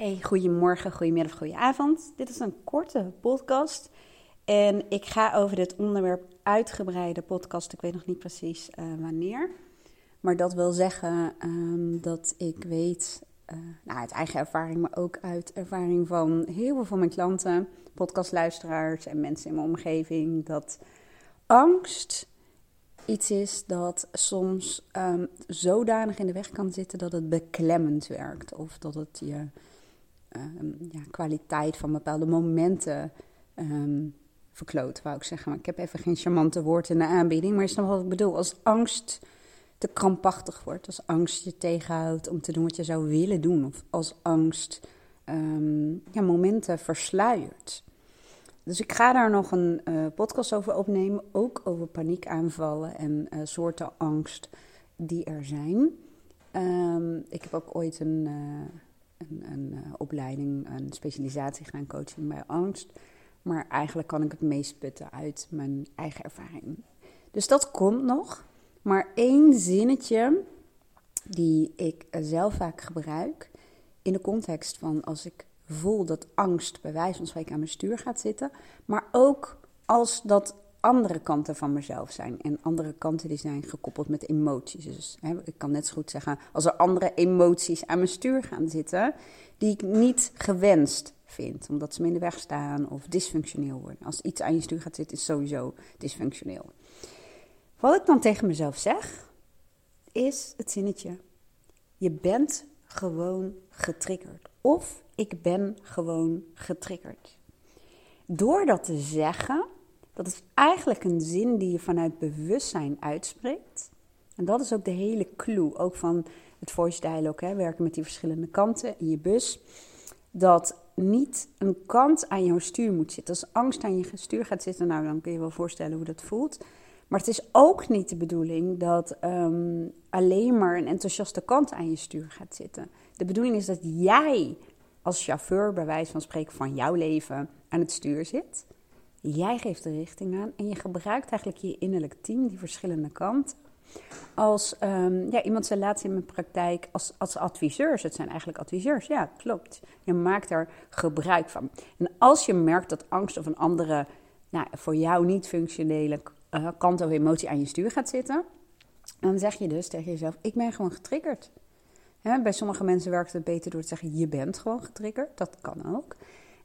Hey, goedemorgen, goedemiddag, goedenavond. Dit is een korte podcast en ik ga over dit onderwerp uitgebreide podcast. Ik weet nog niet precies uh, wanneer, maar dat wil zeggen um, dat ik weet, uh, nou, uit eigen ervaring, maar ook uit ervaring van heel veel van mijn klanten, podcastluisteraars en mensen in mijn omgeving, dat angst iets is dat soms um, zodanig in de weg kan zitten dat het beklemmend werkt of dat het je um, ja, kwaliteit van bepaalde momenten um, verkloot, wou ik zeggen. Maar ik heb even geen charmante woord in de aanbieding. Maar is dan wat ik bedoel? Als angst te krampachtig wordt, als angst je tegenhoudt om te doen wat je zou willen doen, of als angst um, ja, momenten versluiert. Dus ik ga daar nog een uh, podcast over opnemen, ook over paniekaanvallen en uh, soorten angst die er zijn. Um, ik heb ook ooit een, een, een uh, opleiding, een specialisatie gedaan, coaching bij angst. Maar eigenlijk kan ik het meest putten uit mijn eigen ervaring. Dus dat komt nog. Maar één zinnetje die ik zelf vaak gebruik in de context van als ik voel dat angst bij wijze van spreken aan mijn stuur gaat zitten. Maar ook als dat andere kanten van mezelf zijn. En andere kanten die zijn gekoppeld met emoties. Dus hè, ik kan net zo goed zeggen, als er andere emoties aan mijn stuur gaan zitten, die ik niet gewenst vind, omdat ze me in de weg staan of dysfunctioneel worden. Als iets aan je stuur gaat zitten, is sowieso dysfunctioneel. Wat ik dan tegen mezelf zeg, is het zinnetje: Je bent gewoon getriggerd. Of ik ben gewoon getriggerd. Door dat te zeggen, dat is eigenlijk een zin die je vanuit bewustzijn uitspreekt. En dat is ook de hele clue, ook van het voice dialogue, hè, werken met die verschillende kanten in je bus. Dat niet een kant aan jouw stuur moet zitten. Als angst aan je stuur gaat zitten, nou dan kun je wel voorstellen hoe dat voelt. Maar het is ook niet de bedoeling dat um, alleen maar een enthousiaste kant aan je stuur gaat zitten. De bedoeling is dat jij als chauffeur, bij wijze van spreken, van jouw leven aan het stuur zit. Jij geeft de richting aan en je gebruikt eigenlijk je innerlijk team, die verschillende kanten. Als um, ja, iemand zei laatst in mijn praktijk als, als adviseurs. Het zijn eigenlijk adviseurs. Ja, klopt. Je maakt er gebruik van. En als je merkt dat angst of een andere, nou, voor jou niet functionele uh, kant of emotie aan je stuur gaat zitten, dan zeg je dus tegen jezelf: Ik ben gewoon getriggerd. Bij sommige mensen werkt het beter door te zeggen: Je bent gewoon getriggerd. Dat kan ook.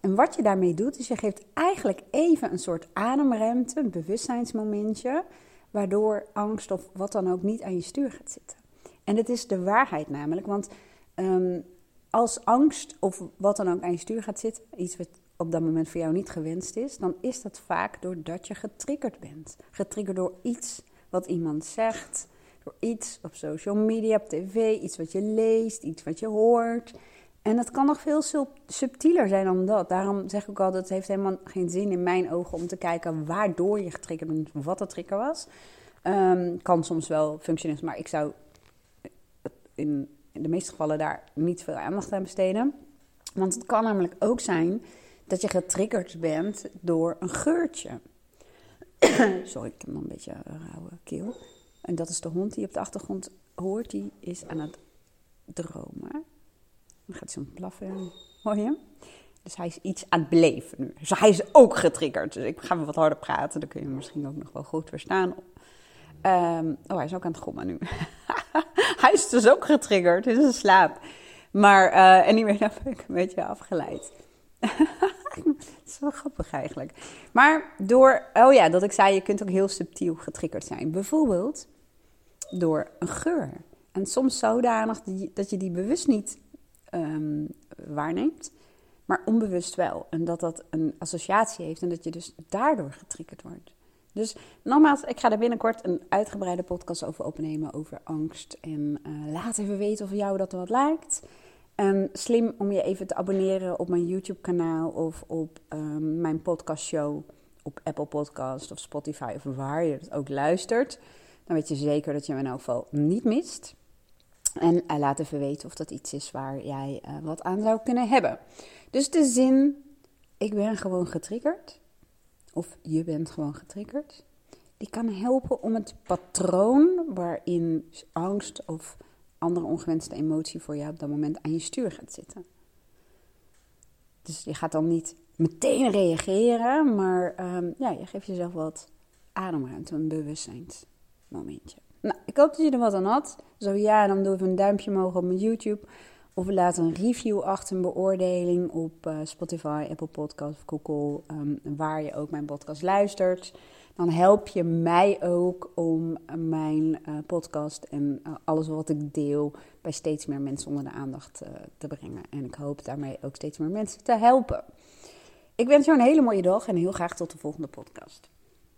En wat je daarmee doet, is je geeft eigenlijk even een soort ademruimte, een bewustzijnsmomentje, waardoor angst of wat dan ook niet aan je stuur gaat zitten. En het is de waarheid namelijk, want um, als angst of wat dan ook aan je stuur gaat zitten, iets wat op dat moment voor jou niet gewenst is, dan is dat vaak doordat je getriggerd bent. Getriggerd door iets wat iemand zegt, door iets op social media, op tv, iets wat je leest, iets wat je hoort. En dat kan nog veel subtieler zijn dan dat. Daarom zeg ik altijd, het heeft helemaal geen zin in mijn ogen om te kijken waardoor je getriggerd bent, wat de trigger was. Um, kan soms wel functioneren, maar ik zou in, in de meeste gevallen daar niet veel aandacht aan besteden. Want het kan namelijk ook zijn dat je getriggerd bent door een geurtje. Sorry, ik heb nog een beetje een rauwe keel. En dat is de hond die op de achtergrond hoort, die is aan het dromen. Dan gaat zo'n blaffen. Hoor je? Dus hij is iets aan het beleven nu. Dus hij is ook getriggerd. Dus ik ga wat harder praten. Dan kun je hem misschien ook nog wel goed verstaan. Um, oh, hij is ook aan het gommen nu. hij is dus ook getriggerd. Het is slaap. Maar uh, anyway, daar ben ik een beetje afgeleid. Het is wel grappig eigenlijk. Maar door, oh ja, dat ik zei, je kunt ook heel subtiel getriggerd zijn. Bijvoorbeeld door een geur. En soms zodanig dat je die bewust niet um, waarneemt, maar onbewust wel. En dat dat een associatie heeft en dat je dus daardoor getriggerd wordt. Dus nogmaals, ik ga er binnenkort een uitgebreide podcast over opnemen over angst. En uh, laat even weten of jou dat wat lijkt. En slim om je even te abonneren op mijn YouTube-kanaal of op um, mijn podcastshow op Apple Podcast of Spotify of waar je het ook luistert. Dan weet je zeker dat je me in elk geval niet mist. En uh, laat even weten of dat iets is waar jij uh, wat aan zou kunnen hebben. Dus de zin, ik ben gewoon getriggerd, of je bent gewoon getriggerd, die kan helpen om het patroon waarin angst of andere ongewenste emotie voor jou op dat moment aan je stuur gaat zitten. Dus je gaat dan niet meteen reageren, maar ehm, ja, je geeft jezelf wat ademruimte, een bewustzijnsmomentje. Nou, ik hoop dat je er wat aan had. Zo ja, dan doe even een duimpje omhoog op mijn YouTube. Of laat een review achter, een beoordeling op uh, Spotify, Apple Podcast of Google, um, waar je ook mijn podcast luistert. Dan help je mij ook om mijn uh, podcast en uh, alles wat ik deel bij steeds meer mensen onder de aandacht te brengen. En ik hoop daarmee ook steeds meer mensen te helpen. Ik wens jou een hele mooie dag en heel graag tot de volgende podcast.